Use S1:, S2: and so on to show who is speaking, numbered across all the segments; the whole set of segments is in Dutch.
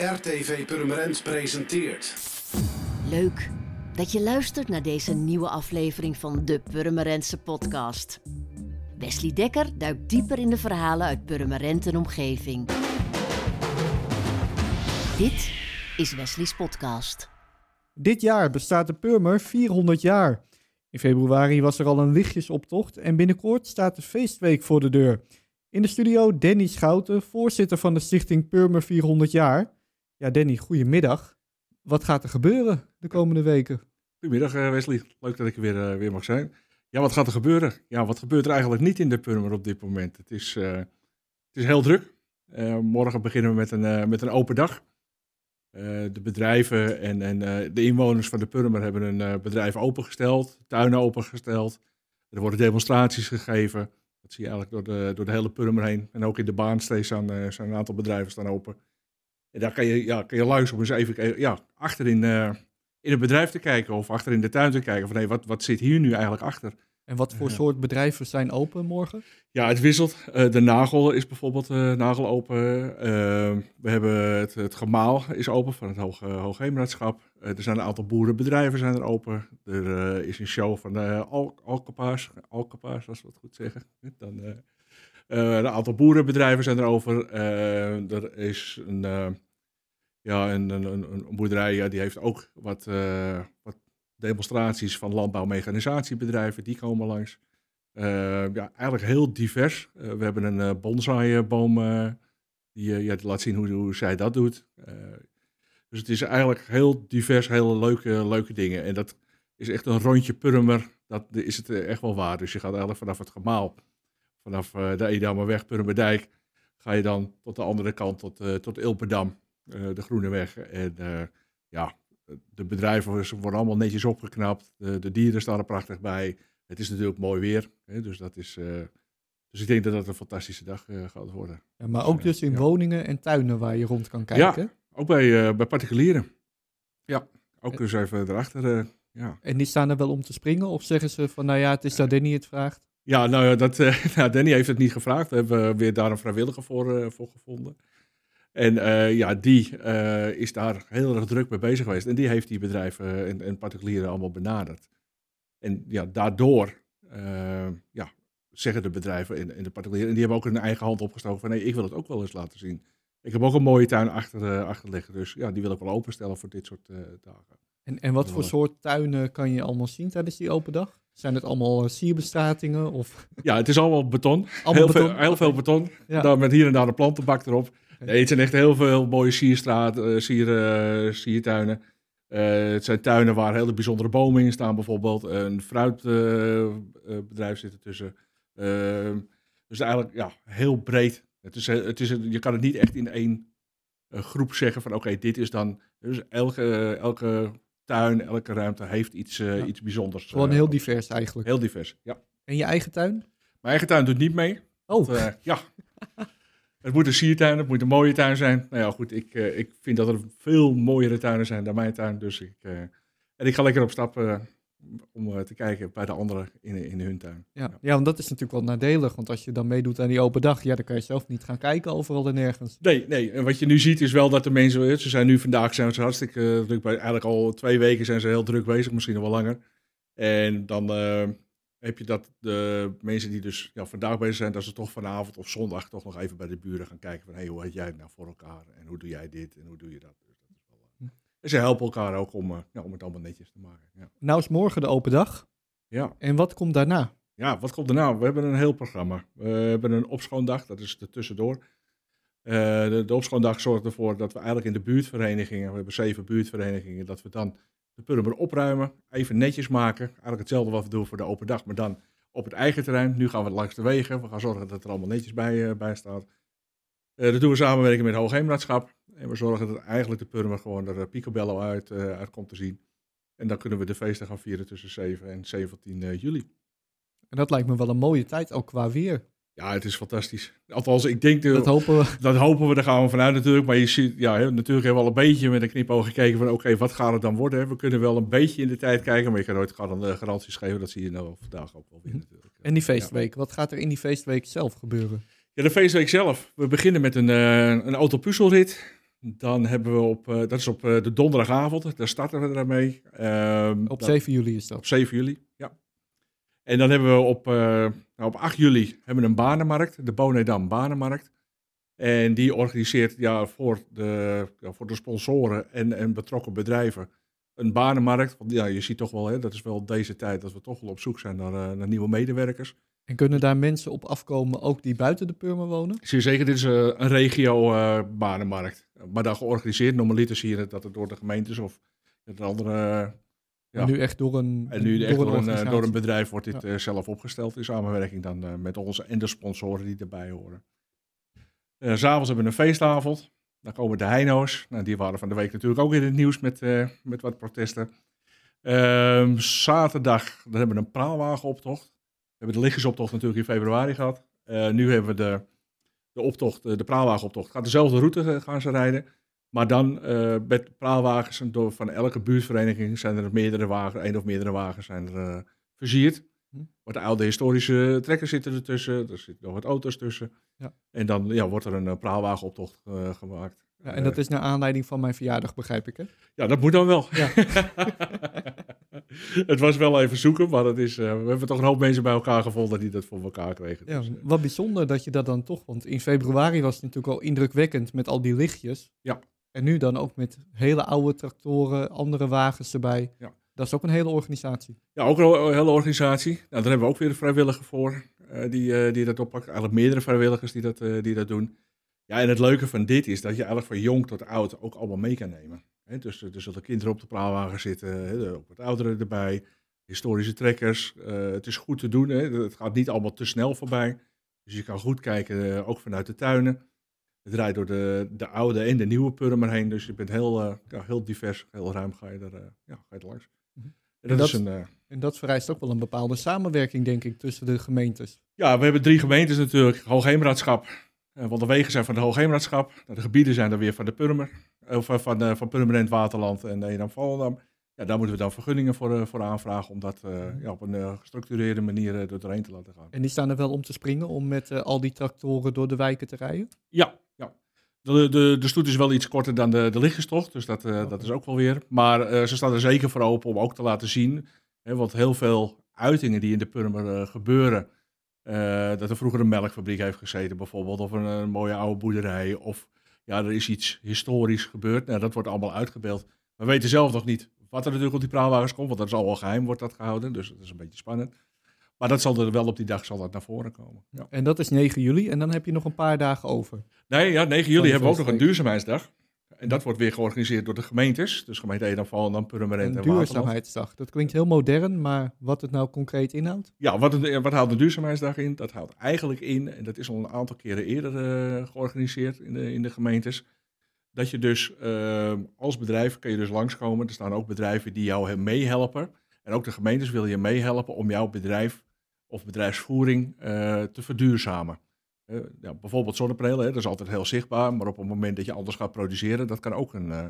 S1: RTV Purmerend presenteert.
S2: Leuk dat je luistert naar deze nieuwe aflevering van de Purmerendse podcast. Wesley Dekker duikt dieper in de verhalen uit Purmerend en omgeving. Dit is Wesley's podcast.
S3: Dit jaar bestaat de Purmer 400 jaar. In februari was er al een lichtjesoptocht en binnenkort staat de feestweek voor de deur. In de studio Danny Schouten, voorzitter van de stichting Purmer 400 jaar. Ja, Danny, goedemiddag. Wat gaat er gebeuren de komende weken?
S4: Goedemiddag eh, Wesley, leuk dat ik er weer, eh, weer mag zijn. Ja, wat gaat er gebeuren? Ja, wat gebeurt er eigenlijk niet in de Purmer op dit moment? Het is, eh, het is heel druk. morgen beginnen we met een, met een open dag. de bedrijven en, en de inwoners van de Purmer hebben een bedrijf opengesteld, tuinen opengesteld. Er worden demonstraties gegeven. Dat zie je eigenlijk door de, door de hele Purmer heen. En ook in de baansteeds staan, zijn een aantal bedrijven staan open. En daar kan je, ja, kan je luisteren om eens even ja, achterin uh, in het bedrijf te kijken of achter in de tuin te kijken van hé, wat, wat zit hier nu eigenlijk achter?
S3: En wat voor soort bedrijven zijn open morgen?
S4: Ja, het wisselt. Uh, de nagel is bijvoorbeeld uh, nagel open. we hebben het, het gemaal is open van het Hoog, Hoogheemraadschap. er zijn een aantal boerenbedrijven zijn er open. Er is een show van de Al Alcapa's, Alcapa's, als we het goed zeggen. Dan een aantal boerenbedrijven zijn er over. Uh, er is een, uh, ja, een, een, een, boerderij ja, die heeft ook wat, wat demonstraties van landbouwmechanisatiebedrijven. Die komen langs. ja, eigenlijk heel divers. we hebben een bonsaiboom die, die laat zien hoe, hoe zij dat doet. dus het is eigenlijk heel divers, hele leuke, leuke dingen. En dat is echt een rondje purmer. Dat is het echt wel waar. Dus je gaat eigenlijk vanaf het gemaal vanaf uh, de Edamerweg, Purmerdijk, ga je dan tot de andere kant, tot, uh, tot Ilpendam, uh, de Groeneweg. En ja, de bedrijven worden allemaal netjes opgeknapt. De, de, dieren staan er prachtig bij. Het is natuurlijk mooi weer. Hè, dus, dat is, dus ik denk dat dat een fantastische dag gaat worden.
S3: Ja, maar ook dus in woningen en tuinen waar je rond kan kijken?
S4: Ja, ook bij, bij particulieren. Ja, ook dus even erachter. ja.
S3: En die staan er wel om te springen? Of zeggen ze van, nou ja, het is dat Danny het vraagt?
S4: Ja, nou ja, dat, uh, nou, Danny heeft het niet gevraagd. We hebben weer daar een vrijwilliger voor, uh, voor gevonden. En uh, ja, die is daar heel erg druk mee bezig geweest. En die heeft die bedrijven en, en particulieren allemaal benaderd. En ja, daardoor ja, zeggen de bedrijven en, en, de particulieren... en die hebben ook hun eigen hand opgestoken van... nee, ik wil het ook wel eens laten zien. Ik heb ook een mooie tuin achter, achter liggen. Dus ja, die wil ik wel openstellen voor dit soort dagen.
S3: En, en wat voor soort tuinen kan je allemaal zien tijdens die open dag? Zijn het allemaal eh, sierbestatingen? Of?
S4: Ja, het is allemaal beton. Allemaal heel, beton? Veel, heel veel beton. Ja. Dan met hier en daar een plantenbak erop. Nee, het zijn echt heel veel mooie sierstraat, uh, sier, uh, siertuinen. het zijn tuinen waar hele bijzondere bomen in staan, bijvoorbeeld. Een fruitbedrijf zit ertussen. Ehm, dus eigenlijk ja, heel breed. Het is, het is, je kan het niet echt in één groep zeggen van oké, dit is dan... Dus elke, elke tuin, elke ruimte heeft iets, uh, iets bijzonders.
S3: Gewoon eh, heel divers eigenlijk.
S4: Heel divers, ja.
S3: En je eigen tuin? Mijn
S4: eigen tuin doet niet mee. Oh. Want, uh, ja. het moet een siertuin, het moet een mooie tuin zijn. Nou ja, goed, ik, ik vind dat er veel mooiere tuinen zijn dan mijn tuin. Dus ik, en ik ga lekker op stap om uh, te kijken bij de anderen in, in hun tuin.
S3: Ja. ja. want dat is natuurlijk wel nadelig. Want als je dan meedoet aan die open dag, ja, dan kan je zelf niet gaan kijken overal en nergens.
S4: Nee, nee. En wat je nu ziet is wel dat de mensen, ze zijn nu vandaag zijn ze hartstikke uh, druk bij. Eigenlijk al twee weken zijn ze heel druk bezig, misschien nog wel langer. En dan uh, heb je dat de mensen die dus ja, vandaag bezig zijn, dat ze toch vanavond of zondag toch nog even bij de buren gaan kijken van, hé, hey, hoe heet jij het nou voor elkaar? En hoe doe jij dit en hoe doe je dat? En ze helpen elkaar ook om, uh, ja, om het allemaal netjes te maken. Ja.
S3: Nou is morgen de open dag.
S4: Ja.
S3: En wat komt daarna?
S4: Ja, wat komt daarna? We hebben een heel programma. We hebben een opschoondag, dat is er tussendoor. Uh, de, de opschoondag zorgt ervoor dat we eigenlijk in de buurtverenigingen, we hebben zeven buurtverenigingen, dat we dan de Purmer opruimen, even netjes maken. Eigenlijk hetzelfde wat we doen voor de open dag, maar dan op het eigen terrein. Nu gaan we langs de wegen. We gaan zorgen dat er allemaal netjes bij, uh, bij staat. Uh, dat doen we samenwerken met Hoogheemraadschap. En we zorgen dat eigenlijk de Purmer gewoon er picobello uit, uh, uit komt te zien. En dan kunnen we de feesten gaan vieren tussen 7 en 17 uh, juli.
S3: En dat lijkt me wel een mooie tijd, ook qua weer.
S4: Ja, het is fantastisch. Althans, ik denk...
S3: De, dat hopen we.
S4: Dat hopen we, daar gaan we vanuit natuurlijk. Maar je ziet, ja, natuurlijk hebben we al een beetje met een knipoog gekeken van... oké, wat gaat het dan worden? We kunnen wel een beetje in de tijd kijken... maar je kan nooit garanties geven. Dat zie je nou vandaag ook wel weer mhm. natuurlijk.
S3: En die feestweek, wat gaat er in die feestweek zelf gebeuren?
S4: Ja, de feestweek zelf. We beginnen met een, uh, een autopuzzelrit. Dan hebben we op, eh, dat is op eh, de donderdagavond, daar starten we ermee. Ehm,
S3: Op
S4: dan-
S3: 7 juli is dat.
S4: op 7 juli, ja. En dan hebben we op, nou, op 8 juli hebben we een banenmarkt, de Bonedam Banenmarkt. En die organiseert ja, voor, de, ja, voor de sponsoren en, en betrokken bedrijven een banenmarkt. Want ja, je ziet toch wel, hè, dat is wel deze tijd dat we toch wel op zoek zijn naar, naar nieuwe medewerkers.
S3: En kunnen daar mensen op afkomen, ook die buiten de Purmer wonen?
S4: Zeer zeker, dit is eh, een regio eh, banenmarkt. Maar dan georganiseerd, normaliter zie je dat het door de gemeentes of het andere... Ja.
S3: En nu echt door een
S4: En nu echt door een, eh,
S3: organisatie.
S4: door een bedrijf wordt dit
S3: Ja.
S4: eh, zelf opgesteld in samenwerking dan eh, met ons en de sponsoren die erbij horen. Eh, S S'avonds hebben we een feestavond. Dan komen de Heino's. Nou, die waren van de week natuurlijk ook in het nieuws met, eh, met wat protesten. Ehm, zaterdag dan hebben we een praalwagenoptocht. We hebben de lichtjesoptocht natuurlijk in februari gehad. Eh, nu hebben we de, de optocht, eh, de praalwagenoptocht. Gaat dezelfde route eh, gaan ze rijden. Maar dan met praalwagens en door, van elke buurtvereniging zijn er meerdere wagens, één of meerdere wagens zijn er versierd.
S3: Hm.
S4: Wat oude historische trekkers zitten ertussen, er zitten nog wat auto's tussen.
S3: Ja.
S4: En dan ja, wordt er een praalwagenoptocht gemaakt.
S3: Ja, en dat is naar aanleiding van mijn verjaardag, begrijp ik hè?
S4: Ja, dat moet dan wel.
S3: Ja.
S4: het was wel even zoeken, maar het is, eh, we hebben toch een hoop mensen bij elkaar gevonden die dat voor elkaar kregen.
S3: Ja,
S4: Dus, eh,
S3: wat bijzonder dat je dat dan toch, want in februari was het natuurlijk al indrukwekkend met al die lichtjes.
S4: Ja.
S3: En nu dan ook met hele oude tractoren, andere wagens erbij.
S4: Ja.
S3: Dat is ook een hele organisatie.
S4: Ja, ook een hele organisatie. Nou, daar hebben we ook weer een vrijwilliger voor eh, die, eh, die dat oppakt. Eigenlijk meerdere vrijwilligers die dat, eh, die dat doen. Ja, en het leuke van dit is dat je eigenlijk van jong tot oud ook allemaal mee kan nemen. Hè, dus er zullen kinderen op de praalwagen zitten, hè, er- ook wat ouderen erbij, historische trekkers. Eh, het is goed te doen, het gaat niet allemaal te snel voorbij. Dus je kan goed kijken, eh, ook vanuit de tuinen. Het rijdt door de, de oude en de nieuwe Purmer heen, dus je bent heel, eh, ja, heel divers, heel ruim ga je er, eh, ja, ga je er langs.
S3: Mhm.
S4: En
S3: En
S4: dat, is
S3: dat-
S4: een... eh,
S3: En dat vereist ook wel een bepaalde samenwerking, denk ik, tussen de gemeentes.
S4: Ja, we hebben drie gemeentes natuurlijk. Hoogheemraadschap. Eh, want de wegen zijn van de Hoogheemraadschap. De gebieden zijn dan weer van de Purmer. Of eh, van, eh, van Purmerend Waterland en Edam Volendam. Ja, daar moeten we dan vergunningen voor, voor aanvragen. Om dat ja, op een gestructureerde manier doorheen te laten gaan.
S3: En die staan er wel om te springen om met al die tractoren door de wijken te rijden.
S4: Ja, ja. De, de, de stoet is wel iets korter dan de, de lichtgestocht. Dus dat, dat is ook wel weer. Maar ze staan er zeker voor open om ook te laten zien. Hè, want heel veel uitingen die in de Purmer gebeuren. Eh, dat er vroeger een melkfabriek heeft gezeten bijvoorbeeld. Of een, mooie oude boerderij. Of ja, er is iets historisch gebeurd. Nou, dat wordt allemaal uitgebeeld. We weten zelf nog niet wat er natuurlijk op die praalwagens komt. Want dat is al wel geheim, wordt dat gehouden. Dus dat is een beetje spannend. Maar dat zal er wel op die dag zal dat naar voren komen. Ja.
S3: En dat is 9 juli en dan heb je nog een paar dagen over.
S4: Nee, ja, 9
S3: Van
S4: juli hebben we ook nog een duurzaamheidsdag. En dat wordt weer georganiseerd door de gemeentes. Dus gemeente Edam, Volendam, Purmerend
S3: Een
S4: en
S3: duurzaamheidsdag. Dat klinkt heel modern, maar wat het nou concreet inhoudt?
S4: Ja, wat, een- wat houdt een duurzaamheidsdag in? Dat houdt eigenlijk in, en dat is al een aantal keren eerder eh, georganiseerd in de, in de gemeentes. Dat je dus eh, als bedrijf kan je dus langskomen. Er staan ook bedrijven die jou he- meehelpen. En ook de gemeentes willen je meehelpen om jouw bedrijf of bedrijfsvoering eh, te verduurzamen. Eh, ja, bijvoorbeeld zonnepanelen, hè, dat is altijd heel zichtbaar. Maar op het moment dat je anders gaat produceren, dat kan ook een, eh,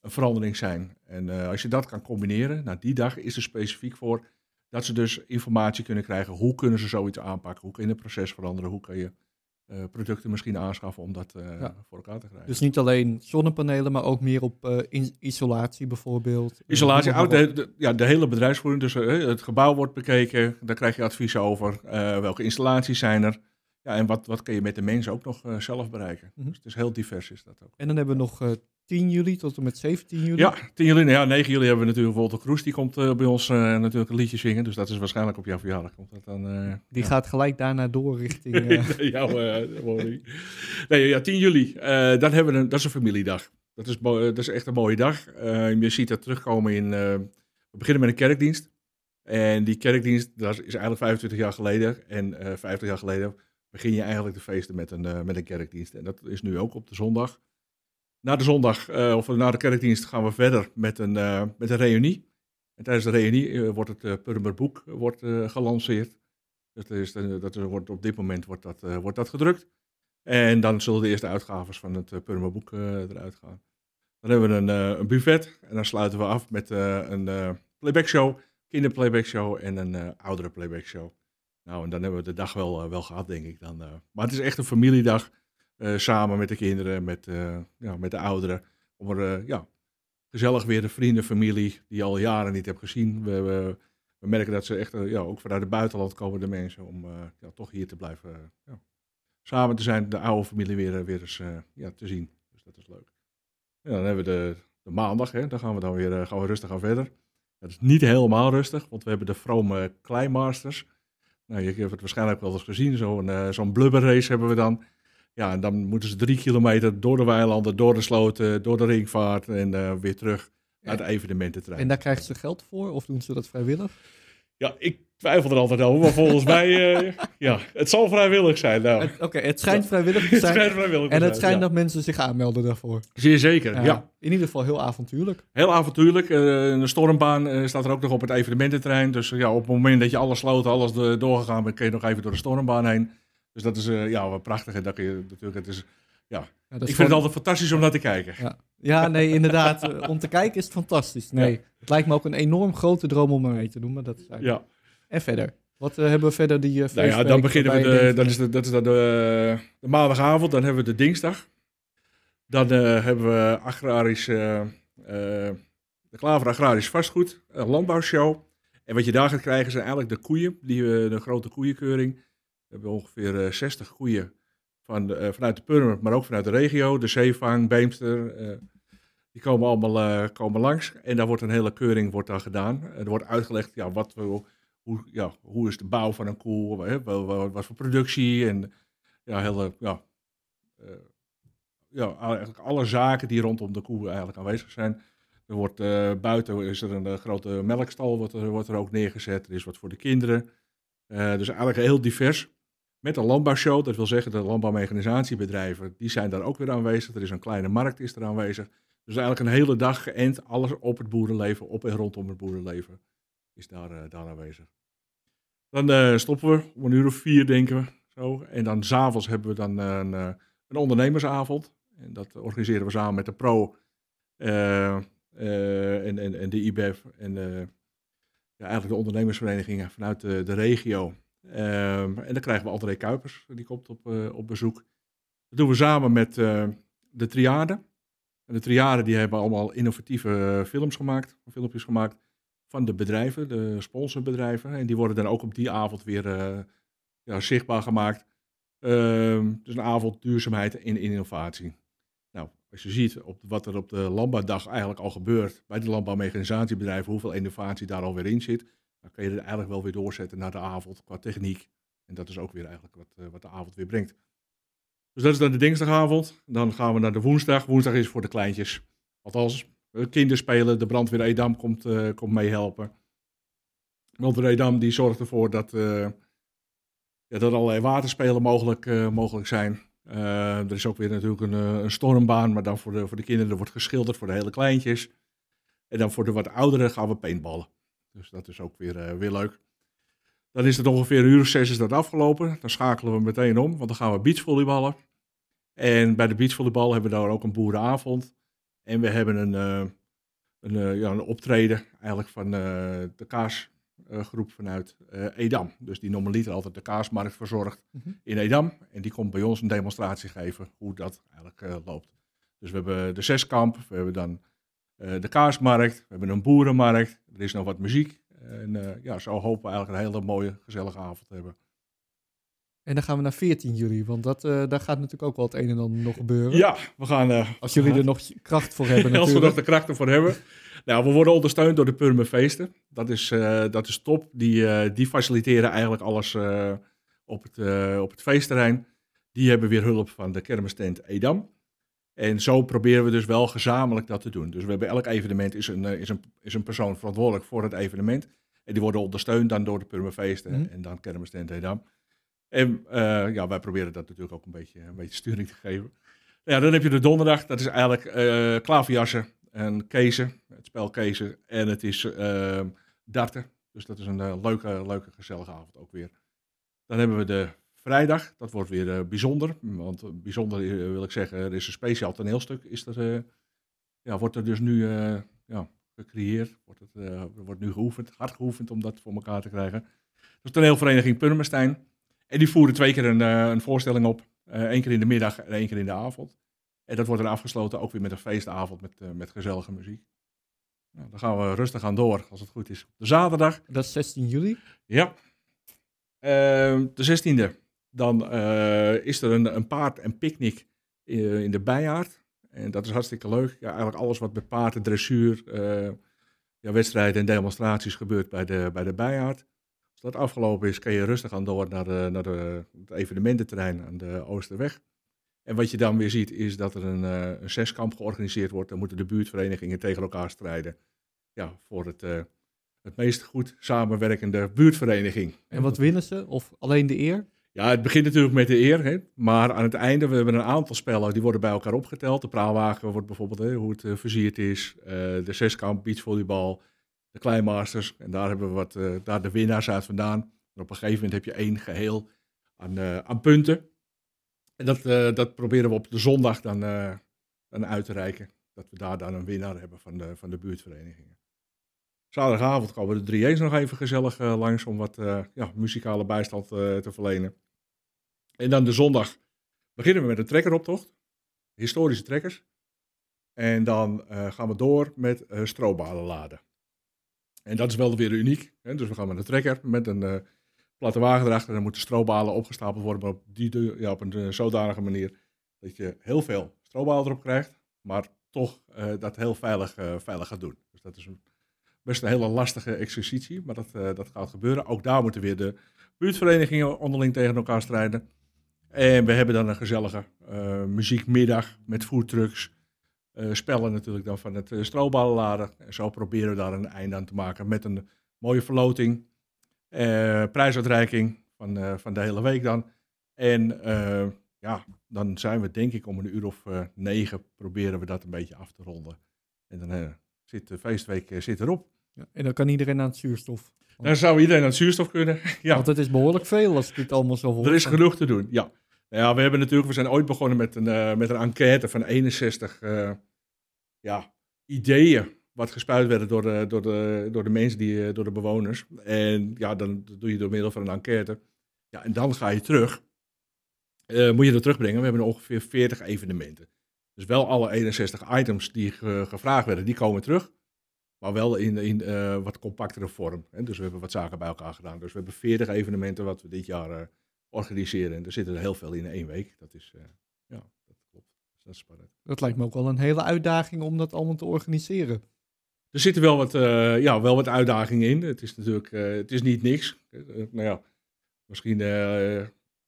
S4: een verandering zijn. En eh, als je dat kan combineren, nou die dag is er specifiek voor dat ze dus informatie kunnen krijgen. Hoe kunnen ze zoiets aanpakken? Hoe kun je het proces veranderen? Hoe kun je producten misschien aanschaffen om dat
S3: Ja.
S4: voor elkaar te krijgen?
S3: Dus niet alleen zonnepanelen, maar ook meer op isolatie bijvoorbeeld.
S4: Isolatie, oh, de, de- ja, de hele bedrijfsvoering. Dus het gebouw wordt bekeken, daar krijg je advies over. Welke installaties zijn er? Ja, en wat, wat kun je met de mensen ook nog eh, zelf bereiken?
S3: Mhm.
S4: Dus het is heel divers is dat ook.
S3: En dan hebben we nog eh 10 juli tot en met 17 juli.
S4: Ja, 10 juli, nou ja, 9 juli hebben we natuurlijk Wolter Kroes. Die komt eh, bij ons natuurlijk een liedje zingen. Dus dat is waarschijnlijk op jouw verjaardag. Komt dat dan,
S3: Die
S4: ja.
S3: gaat gelijk daarna door richting...
S4: jouw woning. Nee, ja, 10 juli. dan hebben we een, dat is een familiedag. Dat is, dat is echt een mooie dag. Je ziet dat terugkomen in... we beginnen met een kerkdienst. En die kerkdienst, dat is eigenlijk 25 jaar geleden. En eh 50 jaar geleden begin je eigenlijk de feesten met een, eh, met een kerkdienst. En dat is nu ook op de zondag. Na de zondag, eh, of na de kerkdienst, gaan we verder met een, eh, met een reunie. En tijdens de reunie wordt het uh, Purmerboek wordt, eh, gelanceerd. Dat, is, dat wordt, op dit moment wordt dat, wordt dat gedrukt. En dan zullen de eerste uitgaves van het Purmerboek eh, eruit gaan. Dan hebben we een, een buffet en dan sluiten we af met een playback show, kinderplayback show en een oudere playback show. Nou, en dan hebben we de dag wel, eh, wel gehad, denk ik. Dan, eh. Maar het is echt een familiedag eh, samen met de kinderen, met, ja, met de ouderen. Om er ja, gezellig weer de vrienden, familie die je al jaren niet hebt gezien. We, we, merken dat ze echt, ja, ook vanuit het buitenland komen de mensen om ja, toch hier te blijven ja, samen te zijn. De oude familie weer, weer eens ja, te zien. Dus dat is leuk. Ja, dan hebben we de, de maandag, hè, dan gaan we dan weer gaan we rustig aan verder. Het is niet helemaal rustig, want we hebben de vrome Kleinmasters. Nou, je hebt het waarschijnlijk wel eens gezien, zo'n eh, zo'n blubberrace hebben we dan. Ja, en dan moeten ze drie kilometer door de weilanden, door de sloten, door de ringvaart en eh, weer terug naar de evenemententerrein.
S3: En daar krijgen ze geld voor of doen ze dat vrijwillig?
S4: Ja, ik twijfel er altijd over, maar volgens mij, eh, ja, het zal vrijwillig zijn. Nou,
S3: Het- Oké, het schijnt vrijwillig te
S4: het
S3: zijn.
S4: schijnt vrijwillig te
S3: en het schijnt
S4: ja.
S3: dat mensen zich aanmelden daarvoor.
S4: Zeer zeker, ja.
S3: In ieder geval heel avontuurlijk.
S4: Heel avontuurlijk. Eh, een stormbaan eh, staat er ook nog op het evenemententerrein. Dus eh, ja, op het moment dat je alles sloot, alles de- doorgegaan bent, kun je nog even door de stormbaan heen. Dus dat is eh, ja, wel prachtig. En dat kun je natuurlijk, het is, ja,
S3: Ja, dat
S4: ik vind het altijd fantastisch om naar te kijken.
S3: Ja. ja, nee, inderdaad. eh, om te kijken is het fantastisch. Nee,
S4: Ja.
S3: het lijkt me ook een enorm grote droom om er mee te doen, maar dat is eigenlijk-
S4: Ja.
S3: En verder? Wat eh, hebben we verder die uh,
S4: Nou ja, dan beginnen we, de, dat is, de, dat is dan de, de maandagavond, dan hebben we de dinsdag. Dan eh, hebben we agrarisch, de Klaver Agrarisch Vastgoed, een landbouwshow. En wat je daar gaat krijgen zijn eigenlijk de koeien, die, we de grote koeienkeuring. We hebben ongeveer eh, 60 koeien van vanuit de Purmer, maar ook vanuit de regio. De Zeevang, Beemster, die komen allemaal komen langs. En daar wordt een hele keuring wordt daar gedaan. Er wordt uitgelegd ja, wat we hoe, ja, hoe is de bouw van een koe, hè, wat voor productie en ja, hele, ja, eh, ja, eigenlijk alle zaken die rondom de koe eigenlijk aanwezig zijn. Er wordt eh, buiten is er een eh, grote melkstal, wordt er, wordt er ook neergezet. Er is wat voor de kinderen. Dus eigenlijk heel divers. Met een landbouwshow, dat wil zeggen de landbouwmechanisatiebedrijven, die zijn daar ook weer aanwezig. Er is een kleine markt is er aanwezig. Dus eigenlijk een hele dag geënt, alles op het boerenleven, op en rondom het boerenleven is daar, eh, daar aanwezig. Dan eh, stoppen we om een uur of vier, denken we. Zo. En dan s'avonds hebben we dan eh, een, een ondernemersavond. En dat organiseren we samen met de Pro en, en, en de IBEF en ja, eigenlijk de ondernemersverenigingen vanuit de, de regio. Ehm, en dan krijgen we André Kuipers, die komt op, op bezoek. Dat doen we samen met de Triade. En de Triade die hebben allemaal innovatieve films gemaakt, filmpjes gemaakt van de bedrijven, de sponsorbedrijven. En die worden dan ook op die avond weer eh, ja, zichtbaar gemaakt. Ehm, dus een avond duurzaamheid en innovatie. Nou, als je ziet op wat er op de landbouwdag eigenlijk al gebeurt bij de landbouwmechanisatiebedrijven, hoeveel innovatie daar alweer in zit, dan kun je het eigenlijk wel weer doorzetten naar de avond qua techniek. En dat is ook weer eigenlijk wat, eh, wat de avond weer brengt. Dus dat is dan de dinsdagavond. Dan gaan we naar de woensdag. Woensdag is voor de kleintjes. Althans, kinderspelen. De brandweer Edam komt, eh, komt meehelpen. Brandweer Edam die zorgt ervoor dat, eh, ja, dat allerlei waterspelen mogelijk, eh, mogelijk zijn. Eh, er is ook weer natuurlijk een, eh, een stormbaan, maar dan voor de, voor de kinderen er wordt geschilderd voor de hele kleintjes. En dan voor de wat ouderen gaan we paintballen. Dus dat is ook weer, eh, weer leuk. Dan is het ongeveer een uur of zes is dat afgelopen. Dan schakelen we meteen om, want dan gaan we beachvolleyballen. En bij de beachvolleybal hebben we daar ook een boerenavond. En we hebben een, eh, een, eh, ja, een optreden eigenlijk van eh, de kaasgroep vanuit Edam. Dus die normaliter altijd de kaasmarkt verzorgt
S3: Mhm.
S4: in Edam. En die komt bij ons een demonstratie geven hoe dat eigenlijk loopt. Dus we hebben de zeskamp, we hebben dan de kaasmarkt, we hebben een boerenmarkt. Er is nog wat muziek. En ja, zo hopen we eigenlijk een hele mooie, gezellige avond te hebben.
S3: En dan gaan we naar 14 juli, want dat, eh, daar gaat natuurlijk ook wel het een en ander nog gebeuren.
S4: Ja, we gaan... eh,
S3: Als jullie er nog kracht voor hebben
S4: Als we
S3: natuurlijk.
S4: nog de krachten voor hebben. Nou, we worden ondersteund door de Purmerfeesten. Dat is, eh, dat is top. Die, die faciliteren eigenlijk alles op, het, op het feestterrein. Die hebben weer hulp van de kermistent Edam. En zo proberen we dus wel gezamenlijk dat te doen. Dus we hebben elk evenement is een, is een, is een persoon verantwoordelijk voor het evenement. En die worden ondersteund dan door de Purmerfeesten
S3: Mhm.
S4: en dan kermistent Edam. En eh, ja, wij proberen dat natuurlijk ook een beetje, een beetje sturing te geven. Ja, dan heb je de donderdag. Dat is eigenlijk eh klaverjassen en kezen. Het spel kezen. En het is eh, darten. Dus dat is een leuke, leuke, gezellige avond ook weer. Dan hebben we de vrijdag. Dat wordt weer bijzonder. Want bijzonder wil ik zeggen, er is een speciaal toneelstuk. Is er, ja, wordt er dus nu ja, gecreëerd. Wordt het, wordt nu geoefend. Hard geoefend om dat voor elkaar te krijgen. Dat toneelvereniging Purmerstein. En die voeren twee keer een, eh, een voorstelling op. Eén keer in de middag en één keer in de avond. En dat wordt dan afgesloten ook weer met een feestavond met, uh, met gezellige muziek. Nou, dan gaan we rustig aan door, als het goed is. De zaterdag.
S3: Dat is 16 juli?
S4: Ja. Uh, de 16e. Dan is er een, een paard- en picknick in, in, de bijaard. En dat is hartstikke leuk. Ja, eigenlijk alles wat met paarden, dressuur, uh, ja, wedstrijden en demonstraties gebeurt bij de, bij de bijaard. Dat afgelopen is, kan je rustig aan door naar, de, naar de, het evenemententerrein aan de Oosterweg. En wat je dan weer ziet, is dat er een, uh, een zeskamp georganiseerd wordt. Dan moeten de buurtverenigingen tegen elkaar strijden. Ja, voor het, uh, het meest goed samenwerkende buurtvereniging.
S3: En wat winnen ze? Of alleen de eer?
S4: Ja, het begint natuurlijk met de eer. Hè? Maar aan het einde, we hebben een aantal spellen, die worden bij elkaar opgeteld. De praalwagen wordt bijvoorbeeld, hè, hoe het uh, versierd is. de zeskamp, beachvolleybal, de kleinmasters. En daar hebben we wat, daar de winnaars uit vandaan. En op een gegeven moment heb je één geheel aan, aan punten. En dat, uh, dat proberen we op de zondag dan, uh, dan uit te reiken. Dat we daar dan een winnaar hebben van de, van de buurtverenigingen. Zaterdagavond komen de drie eens nog even gezellig uh, langs om wat ja, muzikale bijstand te verlenen. En dan de zondag beginnen we met een trekkeroptocht. Historische trekkers. En dan gaan we door met strobalen laden. En dat is wel weer uniek. Hè? Dus we gaan met een trekker met een platte wagen erachter. Dan moeten strobalen opgestapeld worden, maar op, die, ja, op een uh, zodanige manier dat je heel veel strobalen erop krijgt, maar toch uh, dat heel veilig, veilig gaat doen. Dus dat is een, best een hele lastige exercitie, maar dat, dat gaat gebeuren. Ook daar moeten weer de buurtverenigingen onderling tegen elkaar strijden. En we hebben dan een gezellige muziekmiddag met foodtrucks. Spellen natuurlijk dan van het strobalenladen. En zo proberen we daar een einde aan te maken met een mooie verloting. Uh, prijsuitreiking van, van de hele week dan. En ja, dan zijn we denk ik om een uur of negen proberen we dat een beetje af te ronden. En dan zit de feestweek zit erop.
S3: Ja, en dan kan iedereen aan het zuurstof.
S4: Dan zou iedereen aan het zuurstof kunnen. ja.
S3: Want het is behoorlijk veel als dit allemaal zo hoor.
S4: Er is genoeg te doen, ja. Ja, we hebben natuurlijk, we zijn ooit begonnen met een, met een enquête van 61 ja, ideeën wat gespuit werden door de, door de, door de mensen, die, door de bewoners. En ja, dan doe je door middel van een enquête. Ja, en dan ga je terug. Uh, moet je dat terugbrengen. We hebben ongeveer 40 evenementen. Dus wel alle 61 items die ge, gevraagd werden, die komen terug. Maar wel in, in uh, wat compactere vorm. Hè? Dus we hebben wat zaken bij elkaar gedaan. Dus we hebben 40 evenementen wat we dit jaar organiseren. En er zitten er heel veel in één week. Dat is, ja, dat klopt. Dat is spannend.
S3: Dat lijkt me ook wel een hele uitdaging om dat allemaal te organiseren.
S4: Er zitten wel wat, uh, ja, wel wat uitdagingen in. Het is natuurlijk uh, het is niet niks. Uh, nou ja, misschien,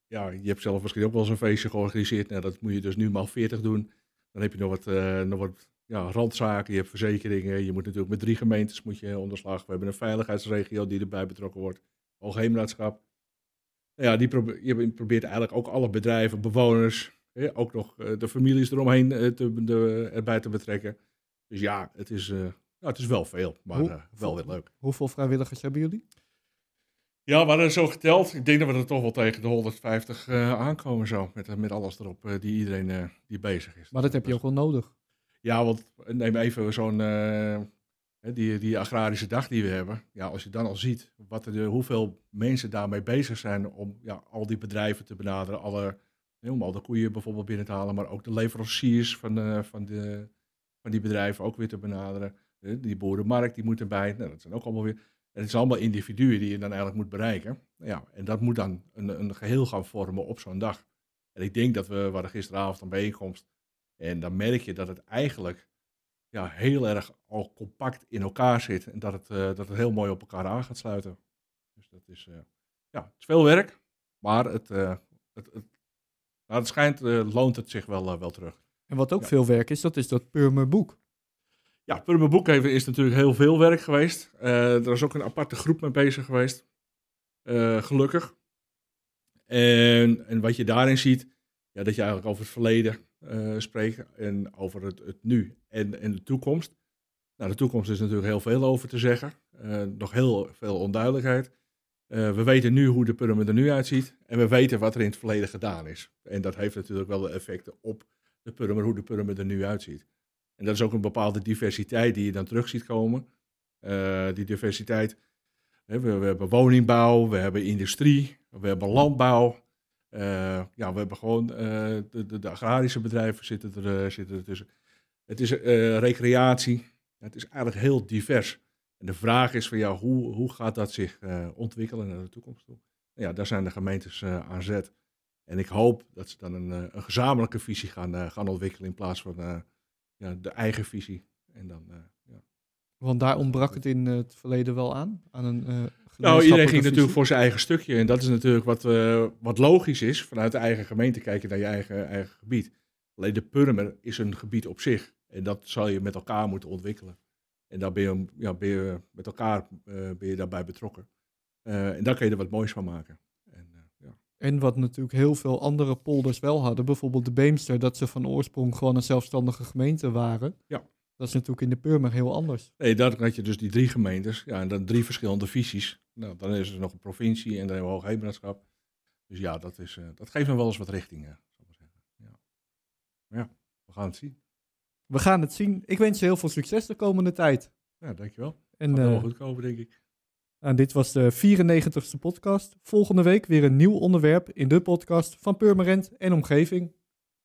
S4: ja, je hebt zelf misschien ook wel eens een feestje georganiseerd. Nou, dat moet je dus nu maar 40 doen. Dan heb je nog wat, nog wat ja, randzaken, je hebt verzekeringen. Je moet natuurlijk met drie gemeentes moet je onderslag. We hebben een veiligheidsregio die erbij betrokken wordt. Hoogheemraadschap. Nou ja, die probeert, je probeert eigenlijk ook alle bedrijven, bewoners, ook nog de families eromheen te, de, erbij te betrekken. Dus ja, het is, nou, het is wel veel, maar Hoe, uh, wel weer leuk.
S3: Hoeveel vrijwilligers hebben jullie?
S4: Ja, we hadden zo geteld. Ik denk dat we er toch wel tegen de 150 uh, aankomen zo. Met, met alles erop uh, die iedereen die bezig is.
S3: Maar dat heb je ook wel nodig.
S4: Ja, want neem even zo'n die, die agrarische dag die we hebben. Ja, als je dan al ziet wat er, hoeveel mensen daarmee bezig zijn om ja, al die bedrijven te benaderen. Alle, om al de koeien bijvoorbeeld binnen te halen, maar ook de leveranciers van, van, de, van die bedrijven ook weer te benaderen. Die boerenmarkt, die moet erbij. Nou, dat zijn ook allemaal weer. Het zijn allemaal individuen die je dan eigenlijk moet bereiken. Ja, en dat moet dan een, een geheel gaan vormen op zo'n dag. En ik denk dat we, we gisteravond een bijeenkomst. En dan merk je dat het eigenlijk ja, heel erg al compact in elkaar zit. En dat het, uh, dat het heel mooi op elkaar aan gaat sluiten. Dus dat is, ja, het is veel werk. Maar het, uh, het, het, nou, het schijnt, loont het zich wel, wel terug.
S3: En wat ook ja. veel werk is, dat is dat Purmer boek.
S4: Ja, Purmer Boekgeven is natuurlijk heel veel werk geweest. Uh, er is ook een aparte groep mee bezig geweest. Gelukkig. En, en wat je daarin ziet, ja, dat je eigenlijk over het verleden uh, spreekt en over het, het nu en, en de toekomst. Nou, de toekomst is natuurlijk heel veel over te zeggen. nog heel veel onduidelijkheid. We weten nu hoe de Purmer er nu uitziet en we weten wat er in het verleden gedaan is. En dat heeft natuurlijk wel effecten op de Purmer, hoe de Purmer er nu uitziet. En dat is ook een bepaalde diversiteit die je dan terug ziet komen. Uh, die diversiteit, we, hebben woningbouw, we hebben industrie, we hebben landbouw. Eh, ja, we hebben gewoon eh, de, de, de agrarische bedrijven zitten er, eh, zitten er tussen. Het is eh, recreatie. Het is eigenlijk heel divers. En de vraag is van ja, hoe, hoe gaat dat zich eh, ontwikkelen naar de toekomst toe? Nou ja, daar zijn de gemeentes eh, aan zet. En ik hoop dat ze dan een, eh, een gezamenlijke visie gaan, gaan ontwikkelen in plaats van ja, de eigen visie. En dan, ja.
S3: Want daar ontbrak het in het verleden wel aan. aan een,
S4: Nou, iedereen ging natuurlijk voor zijn eigen stukje. En dat is natuurlijk wat, wat logisch is. Vanuit de eigen gemeente kijken naar je eigen, eigen gebied. Alleen de Purmer is een gebied op zich. En dat zal je met elkaar moeten ontwikkelen. En daar ben je, ja, ben je met elkaar eh, ben je daarbij betrokken. Eh, en daar kun je er wat moois van maken. En, eh, ja.
S3: En wat natuurlijk heel veel andere polders wel hadden, bijvoorbeeld de Beemster, dat ze van oorsprong gewoon een zelfstandige gemeente waren.
S4: Ja.
S3: Dat is natuurlijk in de Purmer heel anders.
S4: Nee, daar had je dus die drie gemeentes. Ja, en dan drie verschillende visies. Nou, dan is er nog een provincie en dan hebben we hoogheemraadschap. Dus ja, dat, is, dat geeft nog wel eens wat richting. zal ik maar zeggen. Ja. Maar ja, we gaan het zien.
S3: We gaan het zien. Ik wens je heel veel succes de komende tijd.
S4: Ja, dankjewel.
S3: En
S4: Gaat wel
S3: eh,
S4: goed komen, denk ik.
S3: nou, dit was de 94ste podcast. Volgende week weer een nieuw onderwerp in de podcast van Purmerend en omgeving.